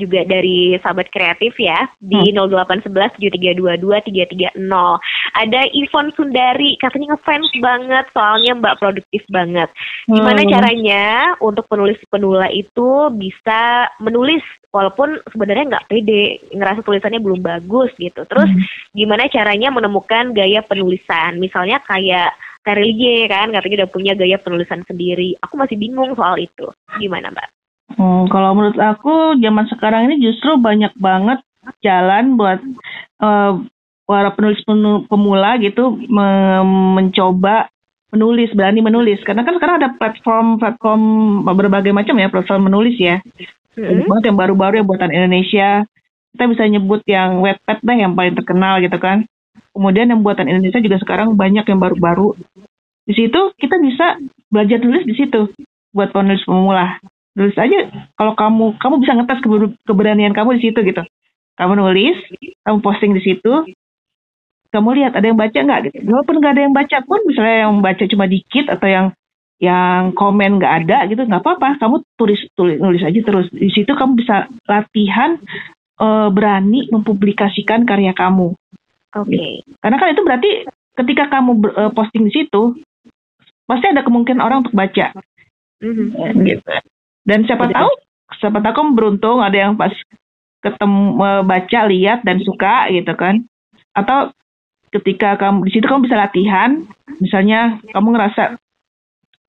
juga dari sahabat kreatif ya di hmm. 0811 7322 330. Ada Ivon Sundari katanya ngefans banget soalnya Mbak produktif banget. Gimana hmm. caranya untuk penulis penula itu bisa menulis walaupun sebenarnya nggak pede, ngerasa tulisannya belum bagus gitu. Terus hmm. gimana caranya menemukan gaya penulisan? Misalnya kayak Terelie kan katanya udah punya gaya penulisan sendiri. Aku masih bingung soal itu. Gimana Mbak? Hmm, kalau menurut aku zaman sekarang ini justru banyak banget jalan buat uh, para penulis pemula gitu me mencoba menulis berani menulis. Karena kan sekarang ada platform platform berbagai macam ya platform menulis ya. Mm -hmm. yang baru-baru yang buatan Indonesia. Kita bisa nyebut yang webpad deh yang paling terkenal gitu kan. Kemudian yang buatan Indonesia juga sekarang banyak yang baru-baru. Di situ kita bisa belajar tulis di situ buat penulis pemula nulis aja kalau kamu kamu bisa ngetes keberanian kamu di situ gitu. Kamu nulis kamu posting di situ kamu lihat ada yang baca nggak gitu. Walaupun nggak ada yang baca pun misalnya yang baca cuma dikit atau yang yang komen nggak ada gitu nggak apa-apa. Kamu tulis tulis nulis aja terus. Di situ kamu bisa latihan uh, berani mempublikasikan karya kamu. Oke. Okay. karena kan itu berarti ketika kamu uh, posting di situ pasti ada kemungkinan orang untuk baca. Mm-hmm. gitu dan siapa tahu, siapa tahu kamu beruntung ada yang pas ketemu baca, lihat dan suka gitu kan. Atau ketika kamu di situ kamu bisa latihan, misalnya kamu ngerasa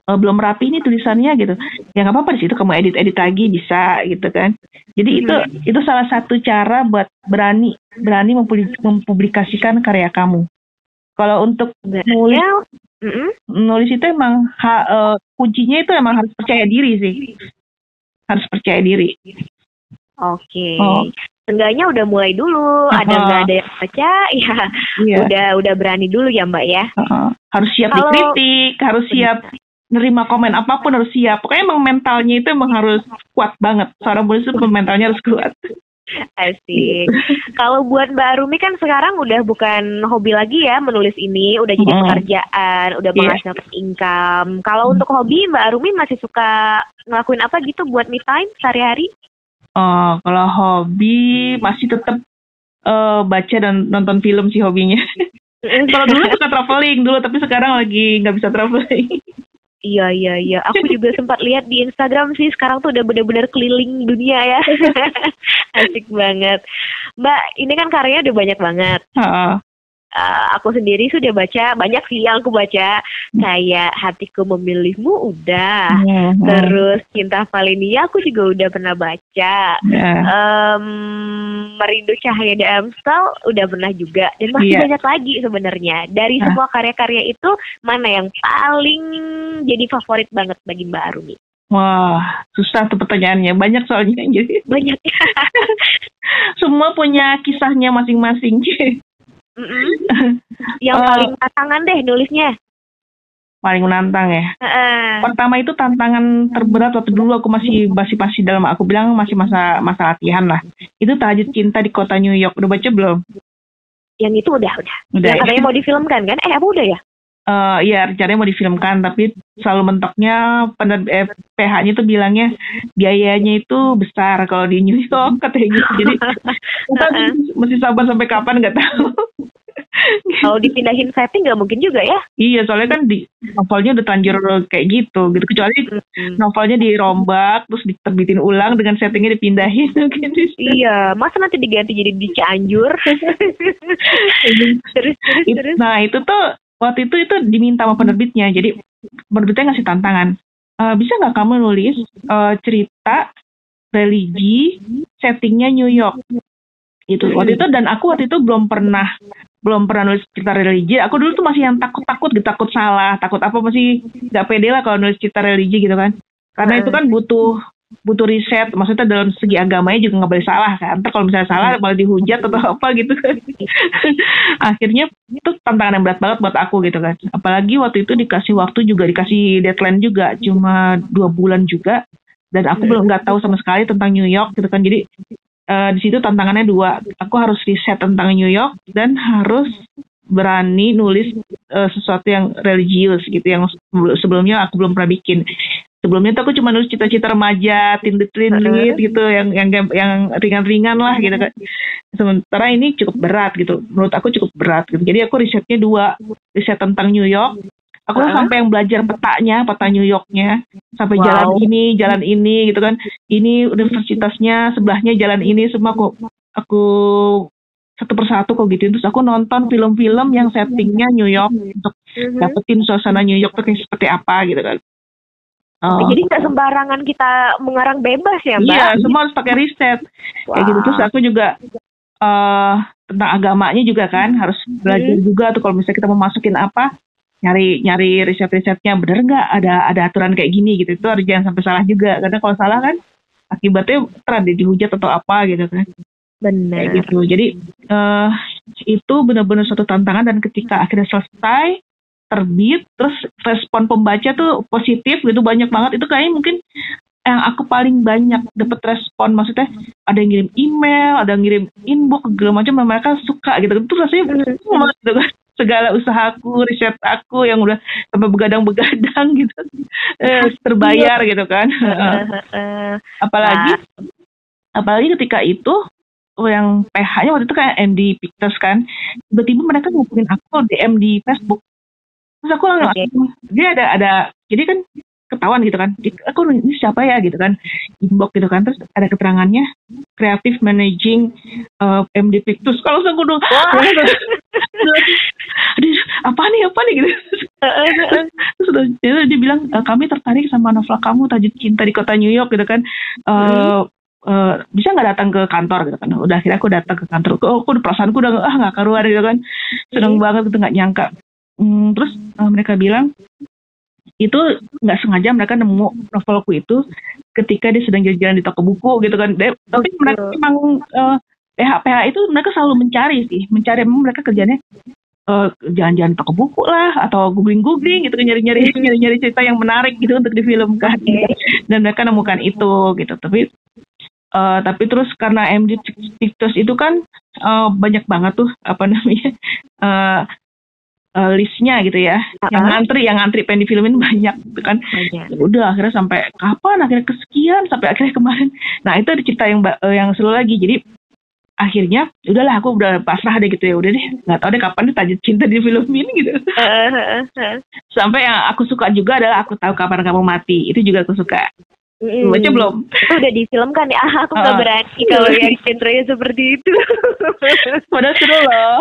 e, belum rapi ini tulisannya gitu, ya nggak apa-apa di situ kamu edit-edit lagi bisa gitu kan. Jadi itu hmm. itu salah satu cara buat berani berani mempublikasikan karya kamu. Kalau untuk nulis, -hmm. nulis itu emang ha, uh, kuncinya itu emang harus percaya diri sih harus percaya diri. Oke. Okay. Oh. Seenggaknya udah mulai dulu, uh -huh. ada nggak ada yang baca, ya yeah. udah udah berani dulu ya Mbak ya. Uh -huh. Harus siap Kalau, dikritik, harus siap nerima komen apa pun harus siap. Pokoknya emang mentalnya itu emang harus kuat banget. Seorang polisi itu mentalnya harus kuat. Asik. Kalau buat Mbak Arumi kan sekarang udah bukan hobi lagi ya menulis ini, udah jadi pekerjaan, udah yeah. menghasilkan income. Kalau untuk hobi Mbak Arumi masih suka ngelakuin apa gitu buat me time sehari-hari? Oh, kalau hobi masih tetap uh, baca dan nonton film sih hobinya. kalau dulu suka traveling dulu, tapi sekarang lagi nggak bisa traveling. Iya iya iya. Aku juga sempat lihat di Instagram sih sekarang tuh udah benar-benar keliling dunia ya. Asik banget. Mbak, ini kan karyanya udah banyak banget. Uh, aku sendiri sudah baca banyak sih yang aku baca kayak hatiku memilihmu udah yeah, terus cinta Valinia aku juga udah pernah baca yeah. um, merindu cahaya di Amstel udah pernah juga dan masih yeah. banyak lagi sebenarnya dari uh. semua karya-karya itu mana yang paling jadi favorit banget bagi Mbak Arumi Wah, susah tuh pertanyaannya. Banyak soalnya. Jadi banyak. Semua punya kisahnya masing-masing. Mm -mm. Yang uh, paling tantangan deh nulisnya. Paling menantang ya. Uh, Pertama itu tantangan terberat waktu dulu aku masih masih dalam aku bilang masih masa masa latihan lah. Itu tahajud cinta di kota New York. Udah baca belum? Yang itu udah udah. Udah. Yang ya? katanya mau difilmkan kan? Eh apa udah ya? Uh, ya rencananya mau difilmkan tapi selalu mentoknya eh, PH-nya tuh bilangnya biayanya itu besar kalau di New York katanya gitu. Jadi kita mesti sabar sampai kapan nggak tahu. Kalau dipindahin setting nggak mungkin juga ya? Iya soalnya kan di novelnya udah terlanjur kayak gitu gitu. Kecuali hmm. novelnya dirombak terus diterbitin ulang dengan settingnya dipindahin gitu. iya masa nanti diganti jadi di Cianjur? Terus terus terus. nah itu tuh waktu itu itu diminta sama penerbitnya jadi penerbitnya ngasih tantangan. E, bisa nggak kamu nulis uh, cerita religi settingnya New York? Itu waktu itu dan aku waktu itu belum pernah belum pernah nulis cerita religi. Aku dulu tuh masih yang takut takut gitu takut salah takut apa masih nggak pede lah kalau nulis cerita religi gitu kan. Karena itu kan butuh butuh riset maksudnya dalam segi agamanya juga nggak boleh salah kan. Ntar kalau misalnya salah malah dihujat atau apa gitu kan. Akhirnya itu tantangan yang berat banget buat aku gitu kan. Apalagi waktu itu dikasih waktu juga dikasih deadline juga cuma dua bulan juga. Dan aku belum nggak tahu sama sekali tentang New York gitu kan. Jadi uh, di situ tantangannya dua. Aku harus riset tentang New York dan harus berani nulis uh, sesuatu yang religius gitu yang sebelumnya aku belum pernah bikin sebelumnya tuh aku cuma nulis cita-cita remaja, tindit gitu, yang yang yang ringan-ringan lah gitu kan. Sementara ini cukup berat gitu, menurut aku cukup berat gitu. Jadi aku risetnya dua, riset tentang New York. Aku uh sampai yang belajar petanya, peta New Yorknya, sampai wow. jalan ini, jalan ini gitu kan. Ini universitasnya, sebelahnya jalan ini, semua aku aku satu persatu kok gitu terus aku nonton film-film yang settingnya New York untuk mm-hmm. dapetin suasana New York tuh kayak seperti apa gitu kan Oh. Jadi nggak sembarangan kita mengarang bebas ya mbak? Iya, semua harus pakai riset. Wow. Kayak gitu terus aku juga uh, tentang agamanya juga kan harus belajar hmm. juga tuh kalau misalnya kita mau masukin apa nyari nyari riset-risetnya bener nggak ada ada aturan kayak gini gitu itu harus jangan sampai salah juga karena kalau salah kan akibatnya terjadi dihujat atau apa gitu kan benar kayak gitu jadi uh, itu benar-benar suatu tantangan dan ketika akhirnya selesai terbit terus respon pembaca tuh positif gitu banyak banget. Itu kayaknya mungkin yang aku paling banyak dapat respon maksudnya ada yang ngirim email ada yang ngirim inbox segala macam mereka suka gitu. Itu rasanya hmm. gitu kan. Segala usahaku riset aku yang udah sampai begadang-begadang gitu. Eh, terbayar gitu kan. Apalagi apalagi ketika itu yang PH-nya waktu itu kayak MD Pictures kan. Tiba-tiba mereka ngubungin aku DM di Facebook terus aku langsung okay. dia ada ada jadi kan ketahuan gitu kan aku ini siapa ya? gitu kan inbox gitu kan terus ada keterangannya creative managing uh, MD Pictus kalau saya dong apa nih apa nih? gitu. Terus udah dia bilang e, kami tertarik sama novel kamu Tajud Cinta di Kota New York gitu kan. Uh, Uh, bisa nggak datang ke kantor? gitu kan. Udah akhirnya aku datang ke kantor oh, aku perasaanku udah ah nggak keluar gitu kan. Seneng banget gitu nggak nyangka Hmm, terus uh, mereka bilang itu nggak sengaja mereka nemu novelku itu ketika dia sedang jalan-jalan di toko buku gitu kan. De, tapi mereka memang uh, PH PH itu mereka selalu mencari sih, mencari memang mereka kerjanya uh, jalan-jalan toko buku lah atau googling-googling gitu kan nyari-nyari nyari-nyari cerita yang menarik gitu untuk difilmkan okay. dan mereka nemukan itu gitu tapi uh, tapi terus karena MD Pictures itu kan uh, banyak banget tuh apa namanya uh, uh, listnya gitu ya. Uh-huh. Yang ngantri, yang ngantri pengen difilmin banyak gitu kan. Banyak. Ya udah akhirnya sampai kapan akhirnya kesekian sampai akhirnya kemarin. Nah, itu ada cerita yang uh, yang seru lagi. Jadi akhirnya udahlah aku udah pasrah deh gitu ya udah deh nggak tahu deh kapan deh tajud cinta di film ini gitu sampai yang aku suka juga adalah aku tahu kapan kamu mati itu juga aku suka Mm. Baca belum? Itu udah difilmkan ya. Ah, aku uh, berani kalau yang genrenya seperti itu. Padahal seru loh.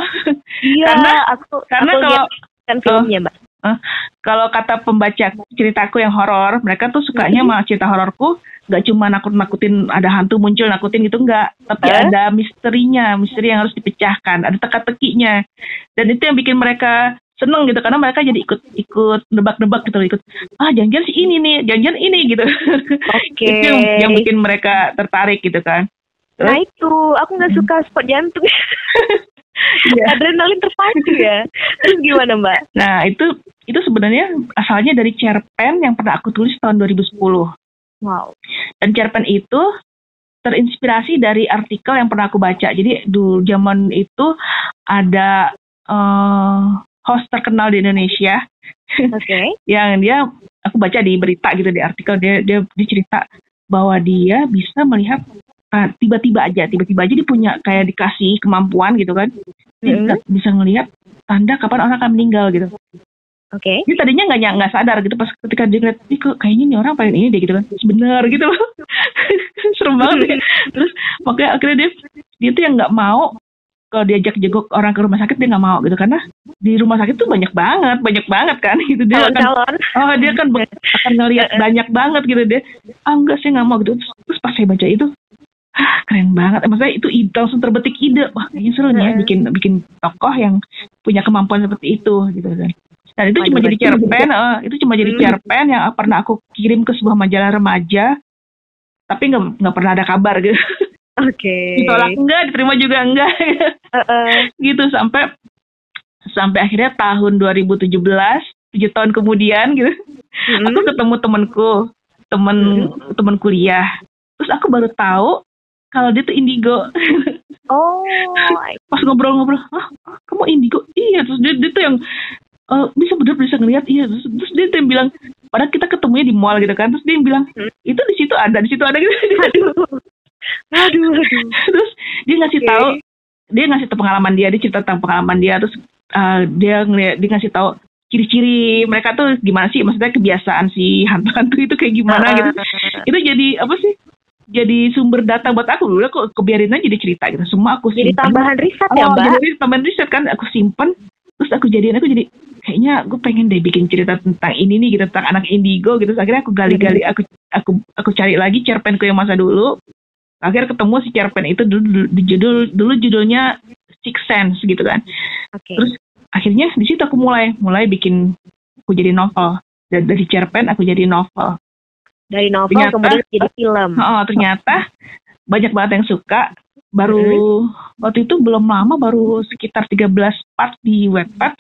Iya. Karena aku karena aku kalau kan filmnya, Mbak. Uh, kalau kata pembaca ceritaku yang horor, mereka tuh sukanya mm -hmm. sama cerita hororku nggak cuma nakut-nakutin ada hantu muncul nakutin gitu enggak tapi eh? ada misterinya misteri yang harus dipecahkan ada teka-tekinya dan itu yang bikin mereka seneng gitu karena mereka jadi ikut ikut nebak-nebak gitu ikut ah jangan sih ini nih jangan ini gitu. Okay. itu yang, yang bikin mereka tertarik gitu kan. Terus, nah itu. Aku nggak hmm. suka spot jantung. Yeah. adrenalin terpacu ya. Terus gimana mbak? Nah itu itu sebenarnya asalnya dari cerpen yang pernah aku tulis tahun 2010 wow. Dan cerpen itu terinspirasi dari artikel yang pernah aku baca. Jadi dulu zaman itu ada uh, host terkenal di Indonesia. Oke. Okay. yang dia aku baca di berita gitu di artikel dia dia, dia cerita bahwa dia bisa melihat tiba tiba-tiba aja tiba-tiba aja dia punya kayak dikasih kemampuan gitu kan. Dia mm-hmm. bisa ngelihat tanda kapan orang akan meninggal gitu. Oke. Okay. Dia tadinya nggak nggak sadar gitu pas ketika dia ngeliat, ih kok kayaknya nih orang pengen ini deh gitu kan. Bener gitu loh. Serem banget ya. Terus makanya akhirnya dia dia tuh yang nggak mau kalau diajak jenguk orang ke rumah sakit dia nggak mau gitu. Karena di rumah sakit tuh banyak banget banyak banget kan. Gitu dia akan oh dia kan akan ngelihat banyak banget gitu. Dia ah enggak sih nggak mau gitu. Terus, terus pas saya baca itu ah, keren banget. Maksudnya itu ide langsung terbetik ide. Wah kayaknya seru nih ya bikin bikin tokoh yang punya kemampuan seperti itu gitu kan. Dan itu cuma jadi cerpen uh, itu cuma jadi hmm. cerpen yang pernah aku kirim ke sebuah majalah remaja tapi nggak nggak pernah ada kabar gitu. Okay. Ditolak enggak, diterima juga enggak. Uh -uh. gitu sampai sampai akhirnya tahun 2017, tujuh tahun kemudian gitu. Mm-hmm. Aku ketemu temanku, temen mm-hmm. temen kuliah. Terus aku baru tahu kalau dia tuh indigo. Oh. Pas ngobrol-ngobrol, ah, kamu indigo? Iya, terus dia, dia tuh yang uh, bisa bener bisa ngeliat iya terus, terus dia tuh yang bilang padahal kita ketemunya di mall gitu kan terus dia bilang hmm. itu di situ ada di situ ada gitu aduh aduh, aduh. terus dia ngasih okay. tahu dia ngasih tahu pengalaman dia dia cerita tentang pengalaman dia terus uh, dia ngeliat dia ngasih tahu ciri-ciri mereka tuh gimana sih maksudnya kebiasaan si hantu-hantu itu kayak gimana gitu. Itu jadi apa sih jadi sumber data buat aku. Dulu aku kebiarin aja jadi cerita gitu. Semua aku simpen. jadi tambahan riset ya oh, mbak? jadi tambahan riset kan aku simpen. Terus aku jadiin aku jadi kayaknya gue pengen deh bikin cerita tentang ini nih gitu tentang anak indigo gitu. Akhirnya aku gali-gali aku aku aku cari lagi cerpenku yang masa dulu akhirnya ketemu si cerpen itu dulu, dulu judul dulu judulnya Six Sense gitu kan okay. terus akhirnya di situ aku mulai mulai bikin aku jadi novel dan dari cerpen aku jadi novel dari novel ternyata, kemudian jadi film. Oh, ternyata banyak banget yang suka. Baru hmm. waktu itu belum lama baru sekitar 13 part di Wattpad.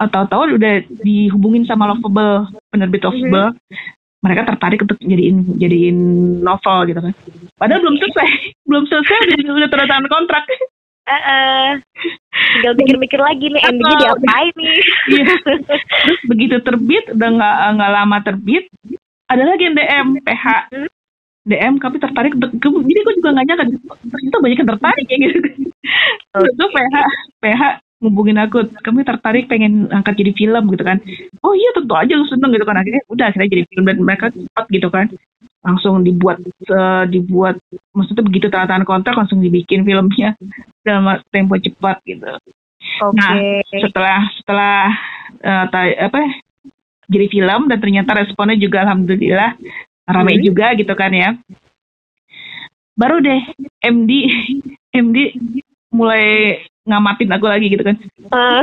Tahu-tahu udah dihubungin sama Lovable, penerbit Lovable. Hmm. Mereka tertarik untuk jadiin jadiin novel gitu kan. Padahal belum selesai, belum selesai udah, udah tanda tangan kontrak. Uh, uh, tinggal mikir-mikir lagi nih endingnya diapain nih. Iya. Terus begitu terbit, udah nggak nggak lama terbit, ada lagi yang DM PH DM kami tertarik jadi gue juga nggak nyangka ternyata banyak yang tertarik ya gitu itu PH PH ngubungin aku kami tertarik pengen angkat jadi film gitu kan oh iya tentu aja lu seneng gitu kan akhirnya udah akhirnya jadi film dan mereka cepat gitu kan langsung dibuat uh, dibuat maksudnya begitu tanda tangan kontrak langsung dibikin filmnya dalam tempo cepat gitu okay. nah setelah setelah uh, apa jadi film dan ternyata responnya juga alhamdulillah ramai hmm. juga gitu kan ya. Baru deh MD MD mulai ngamatin aku lagi gitu kan. Uh.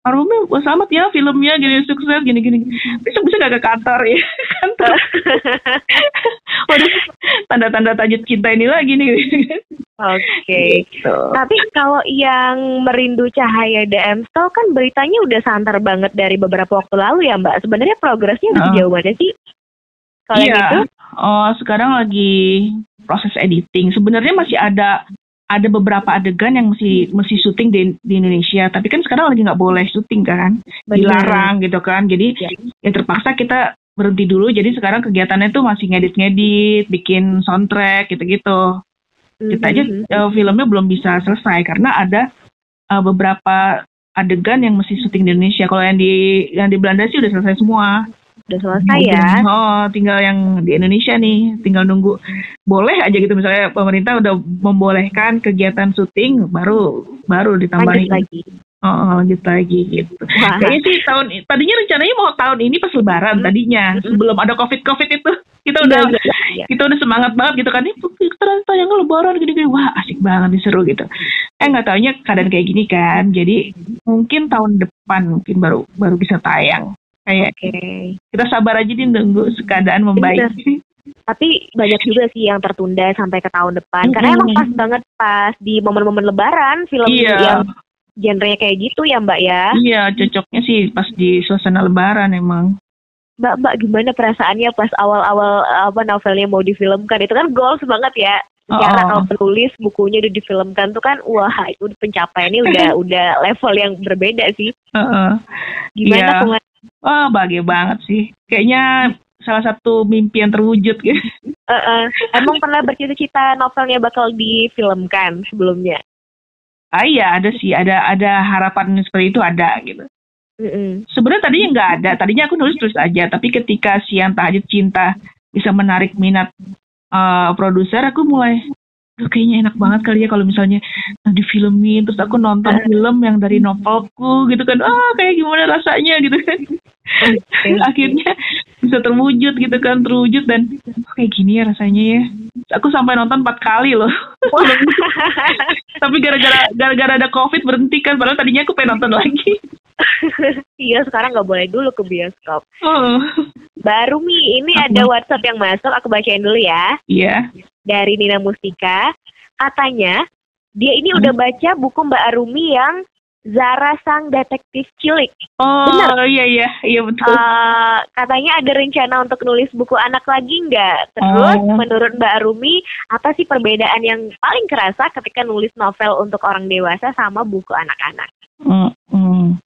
Arumi selamat ya filmnya gini sukses gini gini. Bisa bisa gak ke kantor ya kantor. Waduh tanda-tanda tajud cinta ini lagi nih. Oke. Okay. Gitu. Tapi kalau yang merindu cahaya DM Store kan beritanya udah santer banget dari beberapa waktu lalu ya Mbak. Sebenarnya progresnya udah uh. sejauh mana sih? Kalau iya. gitu? Oh sekarang lagi proses editing. Sebenarnya masih ada ada beberapa adegan yang mesti mesti syuting di, di Indonesia. Tapi kan sekarang lagi nggak boleh syuting kan. Benar. dilarang gitu kan. Jadi ya. ya terpaksa kita berhenti dulu. Jadi sekarang kegiatannya tuh masih ngedit-ngedit bikin soundtrack gitu-gitu. Kita aja uh, filmnya belum bisa selesai karena ada uh, beberapa adegan yang mesti syuting di Indonesia. Kalau yang di yang di Belanda sih udah selesai semua udah selesai ya. Oh, tinggal yang di Indonesia nih, tinggal nunggu. Boleh aja gitu. Misalnya pemerintah udah membolehkan kegiatan syuting, baru baru ditambahin. Lagi. Oh, lanjut lagi gitu. Wah. Kayaknya sih tahun tadinya rencananya mau tahun ini pas lebaran hmm. tadinya, sebelum ada covid-covid itu. Kita udah ya, ya, kita udah semangat banget gitu kan. Ini terus tayang lebaran gini-gini. Wah asik banget diseru gitu. Eh nggak taunya keadaan kayak gini kan. Jadi mungkin tahun depan mungkin baru baru bisa tayang Kayak okay. kita sabar aja nih nunggu keadaan membaik. Tapi banyak juga sih yang tertunda sampai ke tahun depan. Mm -hmm. Karena emang pas banget pas di momen-momen lebaran film iya. yang genrenya kayak gitu ya Mbak ya. Iya, cocoknya sih pas di suasana lebaran emang. Mbak, Mbak gimana perasaannya pas awal-awal apa novelnya mau difilmkan? Itu kan goals banget ya. Secara oh. kalau penulis bukunya udah difilmkan tuh kan wah itu pencapaiannya udah udah level yang berbeda sih. Uh -uh. Gimana yeah. Wah, oh, bahagia banget sih. Kayaknya salah satu mimpi yang terwujud gitu. Uh, uh. Emang pernah bercita-cita novelnya bakal difilmkan sebelumnya? Ah iya ada sih, ada ada harapan seperti itu ada gitu. Mm -mm. Sebenarnya tadinya nggak ada, tadinya aku nulis terus aja, tapi ketika Siang Tahajud Cinta bisa menarik minat uh, produser, aku mulai kayaknya enak banget kali ya kalau misalnya di filmin terus aku nonton film yang dari novelku gitu kan. Ah kayak gimana rasanya gitu kan. Akhirnya bisa terwujud gitu kan terwujud dan oh, kayak gini ya rasanya ya. Aku sampai nonton empat kali loh. Tapi gara-gara gara-gara ada covid berhenti kan padahal tadinya aku pengen nonton lagi. Iya sekarang nggak boleh dulu ke bioskop. Oh. baru mi ini ada WhatsApp yang masuk aku bacain dulu ya. Iya dari Nina Mustika. Katanya dia ini hmm. udah baca buku Mbak Arumi yang Zara Sang Detektif Cilik. Oh Benar? iya iya iya betul. Uh, katanya ada rencana untuk nulis buku anak lagi nggak? Terus oh. menurut Mbak Arumi apa sih perbedaan yang paling kerasa ketika nulis novel untuk orang dewasa sama buku anak-anak? Hmm, hmm.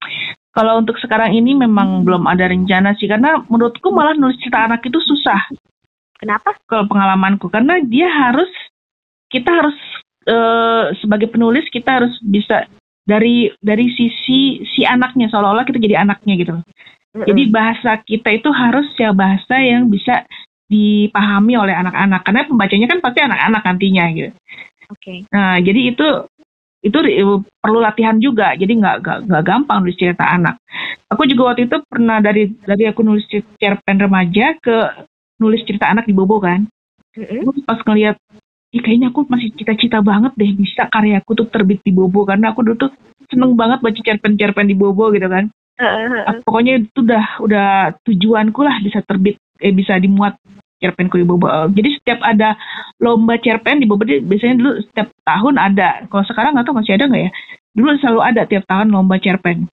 kalau untuk sekarang ini memang belum ada rencana sih karena menurutku malah nulis cerita anak itu susah. Kenapa? Kalau pengalamanku karena dia harus kita harus uh, sebagai penulis kita harus bisa dari dari sisi si anaknya seolah-olah kita jadi anaknya gitu. Mm-hmm. Jadi bahasa kita itu harus ya bahasa yang bisa dipahami oleh anak-anak karena pembacanya kan pasti anak-anak nantinya gitu. Oke. Okay. Nah jadi itu itu perlu latihan juga jadi nggak nggak gampang nulis cerita anak aku juga waktu itu pernah dari dari aku nulis cerpen remaja ke nulis cerita anak di Bobo kan mm-hmm. pas ngeliat Ih, kayaknya aku masih cita-cita banget deh bisa karyaku tuh terbit di Bobo karena aku dulu tuh seneng banget baca cerpen-cerpen di Bobo gitu kan. Uh-huh. Pokoknya itu udah udah tujuanku lah bisa terbit eh bisa dimuat cerpen di Bobo. Jadi setiap ada lomba cerpen di Bobo biasanya dulu setiap tahun ada. Kalau sekarang nggak tahu masih ada nggak ya? Dulu selalu ada tiap tahun lomba cerpen.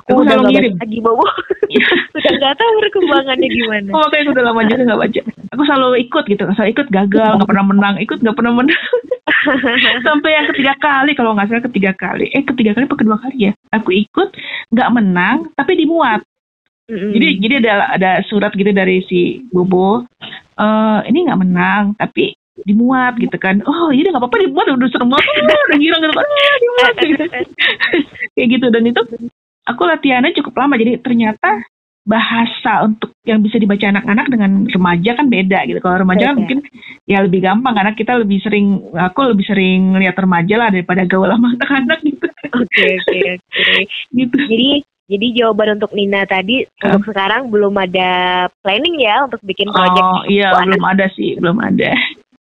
Aku, aku selalu ngirim. Lagi Bobo. udah nggak tahu perkembangannya gimana. Oh, makanya udah lama juga nggak baca. Aku selalu ikut gitu, selalu ikut gagal, nggak pernah menang, ikut nggak pernah menang. Sampai yang ketiga kali, kalau nggak salah ketiga kali. Eh, ketiga kali apa kedua kali ya? Aku ikut, nggak menang, tapi dimuat. Mm-hmm. Jadi jadi ada ada surat gitu dari si Bobo. Uh, ini nggak menang, tapi dimuat gitu kan. Oh, iya nggak apa-apa dimuat udah serem banget, udah girang gitu kan. Ah, dimuat gitu. Kayak gitu dan itu aku latihannya cukup lama jadi ternyata bahasa untuk yang bisa dibaca anak-anak dengan remaja kan beda gitu. Kalau remaja kan mungkin ya lebih gampang karena kita lebih sering aku lebih sering lihat remaja lah daripada gaul sama anak-anak gitu. Oke oke oke. Gitu. Jadi jadi jawaban untuk Nina tadi uh. untuk sekarang belum ada planning ya untuk bikin project. Oh iya belum ada sih belum ada.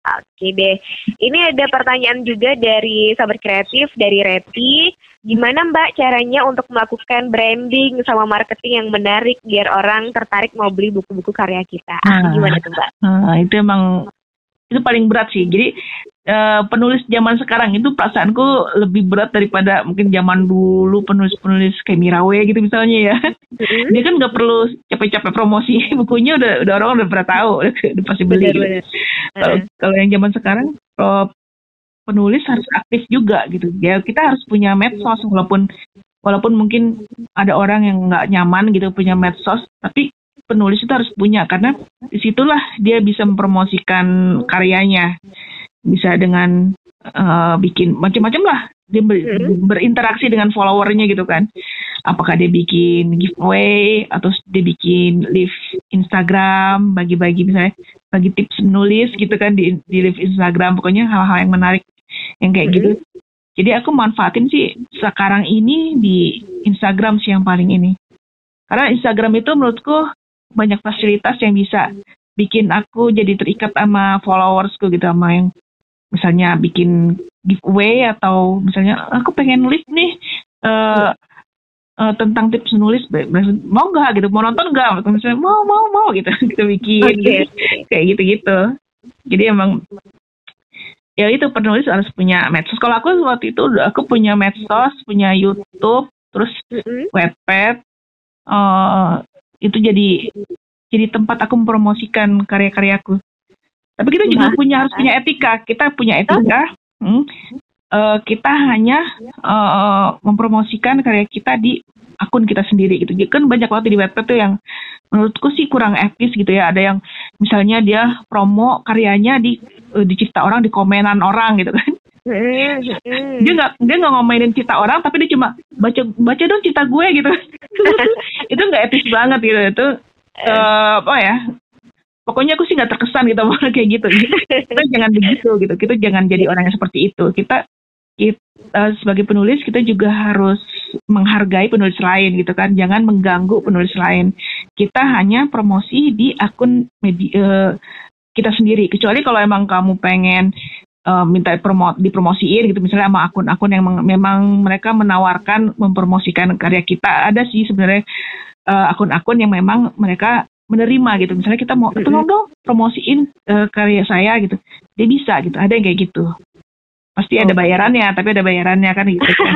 Oke deh. Ini ada pertanyaan juga dari sahabat kreatif dari Reti. Gimana Mbak caranya untuk melakukan branding sama marketing yang menarik biar orang tertarik mau beli buku-buku karya kita? Nah, Gimana tuh Mbak? Nah, itu emang itu paling berat sih. Jadi uh, penulis zaman sekarang itu perasaanku lebih berat daripada mungkin zaman dulu penulis-penulis kayak Mirawe gitu misalnya ya. Mm-hmm. Dia kan nggak perlu capek-capek promosi bukunya udah udah orang udah pernah tahu udah pasti beli. Gitu. Kalau uh-huh. kalau yang zaman sekarang uh, penulis harus aktif juga gitu. Ya kita harus punya medsos walaupun walaupun mungkin ada orang yang nggak nyaman gitu punya medsos, tapi penulis itu harus punya karena di situlah dia bisa mempromosikan karyanya. Bisa dengan uh, bikin macam-macam lah. Dia ber, hmm. berinteraksi dengan followernya gitu kan. Apakah dia bikin giveaway atau dia bikin live Instagram bagi-bagi misalnya bagi tips menulis gitu kan di di live Instagram. Pokoknya hal-hal yang menarik yang kayak gitu. Jadi aku manfaatin sih sekarang ini di Instagram sih yang paling ini. Karena Instagram itu menurutku banyak fasilitas yang bisa bikin aku jadi terikat sama followersku gitu sama yang misalnya bikin giveaway atau misalnya aku pengen nulis nih uh, uh, tentang tips nulis mau nggak? gitu. Mau nonton nggak? Misalnya mau mau mau gitu. Kita bikin okay. kayak gitu gitu jadi emang ya itu penulis harus punya medsos kalau aku waktu itu aku punya medsos punya YouTube terus mm-hmm. webpad uh, itu jadi jadi tempat aku mempromosikan karya-karyaku tapi kita juga nah, punya harus punya etika. Kita punya etika. Hmm, uh, kita hanya uh, mempromosikan karya kita di akun kita sendiri gitu. Jadi kan banyak waktu di Wattpad tuh yang menurutku sih kurang etis gitu ya. Ada yang misalnya dia promo karyanya di uh, dicipta orang di komenan orang gitu kan. dia nggak dia nggak ngomainin cita orang tapi dia cuma baca baca dong cita gue gitu itu nggak etis banget gitu itu uh, apa ya pokoknya aku sih nggak terkesan gitu kayak gitu kita jangan begitu gitu kita jangan jadi orang yang seperti itu kita kita sebagai penulis kita juga harus menghargai penulis lain gitu kan. Jangan mengganggu penulis lain. Kita hanya promosi di akun media uh, kita sendiri. Kecuali kalau emang kamu pengen uh, minta promo dipromosiin gitu misalnya sama akun-akun yang memang mereka menawarkan mempromosikan karya kita. Ada sih sebenarnya uh, akun-akun yang memang mereka menerima gitu. Misalnya kita mau tolong dong promosiin uh, karya saya gitu. Dia bisa gitu. Ada yang kayak gitu pasti oh. ada bayarannya tapi ada bayarannya kan gitu kan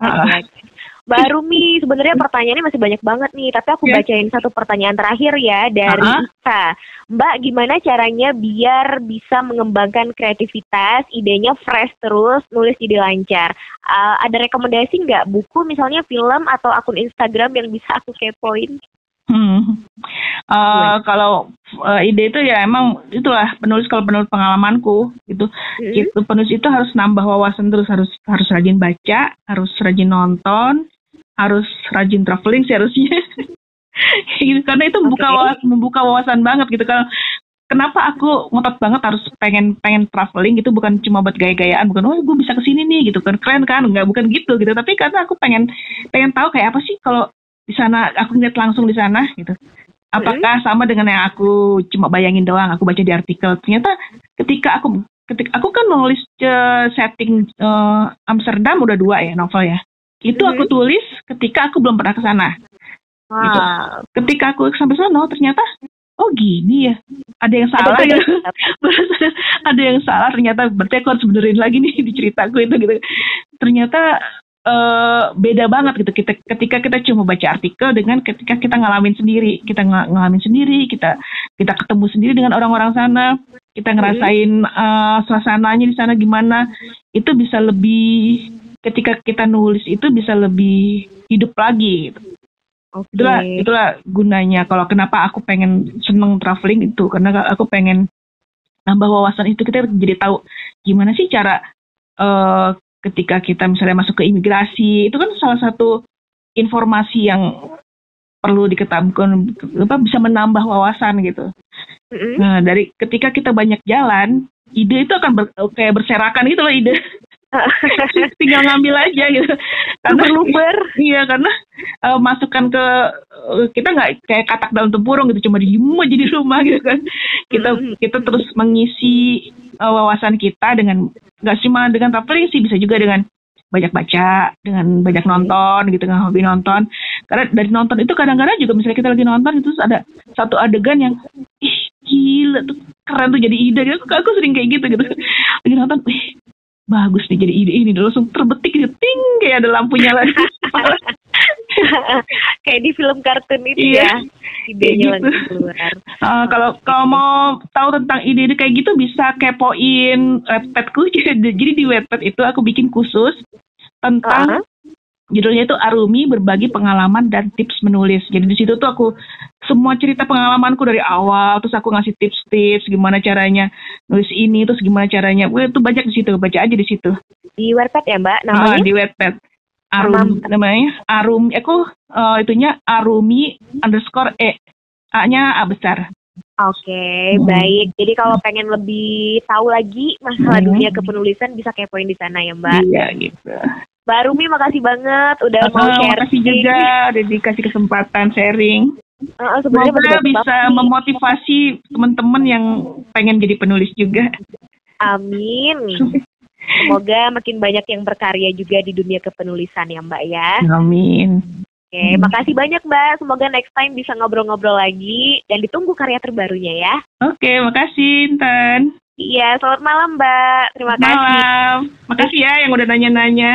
Baru Mi, sebenarnya pertanyaannya masih banyak banget nih, tapi aku yeah. bacain satu pertanyaan terakhir ya dari uh -huh. Isa. Mbak, gimana caranya biar bisa mengembangkan kreativitas, idenya fresh terus, nulis jadi lancar? Uh, ada rekomendasi nggak buku, misalnya film atau akun Instagram yang bisa aku kepoin? Hmm. Uh, kalau uh, ide itu ya emang itulah penulis kalau penulis pengalamanku gitu. Mm-hmm. Itu penulis itu harus nambah wawasan terus harus harus rajin baca, harus rajin nonton, harus rajin traveling sih harusnya. gitu, karena itu membuka okay. wawasan, membuka wawasan banget gitu kan. Kenapa aku ngotot banget harus pengen pengen traveling gitu bukan cuma buat gaya-gayaan bukan oh gue bisa ke sini nih gitu kan keren kan nggak bukan gitu gitu tapi karena aku pengen pengen tahu kayak apa sih kalau di sana aku ngeliat langsung di sana gitu. Apakah sama dengan yang aku cuma bayangin doang aku baca di artikel? Ternyata ketika aku ketika aku kan nulis uh, setting uh, Amsterdam udah dua ya novel ya. Itu aku tulis ketika aku belum pernah ke sana. Wow. gitu. ketika aku sampai sana ternyata oh gini ya. Ada yang salah ya. Ada yang salah ternyata berarti aku harus benerin lagi nih di ceritaku itu gitu. Ternyata uh, beda banget gitu. Kita ketika kita cuma baca artikel dengan ketika kita ngalamin sendiri. Kita ng ngalamin sendiri kita kita ketemu sendiri dengan orang-orang sana. Kita ngerasain uh, suasananya di sana gimana. Itu bisa lebih ketika kita nulis itu bisa lebih hidup lagi gitu. Okay. Itulah itulah gunanya. Kalau kenapa aku pengen seneng traveling itu. Karena aku pengen nambah wawasan itu. Kita jadi tahu gimana sih cara uh, ketika kita misalnya masuk ke imigrasi itu kan salah satu informasi yang perlu diketahui apa bisa menambah wawasan gitu. Mm-hmm. Nah dari ketika kita banyak jalan, ide itu akan ber, kayak berserakan gitu loh ide. tinggal ngambil aja gitu. Karena luber iya karena uh, masukkan ke uh, kita nggak kayak katak dalam tempurung gitu cuma di rumah jadi rumah gitu kan. Kita mm-hmm. kita terus mengisi uh, wawasan kita dengan nggak cuma dengan traveling sih bisa juga dengan banyak baca dengan banyak nonton gitu kan hobi nonton. Karena dari nonton itu kadang-kadang juga misalnya kita lagi nonton itu ada satu adegan yang ih gila tuh keren tuh jadi ide. Gitu. Aku, aku sering kayak gitu gitu. Lagi nonton ih bagus nih jadi ide ini langsung terbetik gitu ting kayak ada lampunya lagi kayak di film kartun itu iya. ya idenya gitu. keluar. Uh, kalau kalau mau tahu tentang ide-ide kayak gitu bisa kepoin webpadku. Jadi di webpad itu aku bikin khusus tentang uh -huh. Judulnya itu Arumi berbagi pengalaman dan tips menulis. Jadi di situ tuh aku semua cerita pengalamanku dari awal, terus aku ngasih tips-tips gimana caranya nulis ini, terus gimana caranya. Wah, itu banyak di situ, baca aja di situ. Di webpad ya, Mbak? Namanya? Uh, di webpad. Arum namanya Arum aku uh, itunya Arumi underscore E A-nya A besar. Oke, okay, hmm. baik. Jadi kalau pengen lebih tahu lagi masalah hmm. dunia kepenulisan bisa kepoin di sana ya, Mbak. Iya, gitu. Mbak Rumi makasih banget udah mau share. Makasih juga udah dikasih kesempatan sharing. Uh, Semoga bisa memotivasi teman-teman yang pengen jadi penulis juga. Amin. Semoga makin banyak yang berkarya juga di dunia kepenulisan ya Mbak ya. Amin. Oke, hmm. makasih banyak Mbak. Semoga next time bisa ngobrol-ngobrol lagi dan ditunggu karya terbarunya ya. Oke, makasih Intan. Iya, selamat malam Mbak. Terima kasih. Malam. Makasih ya yang udah nanya-nanya.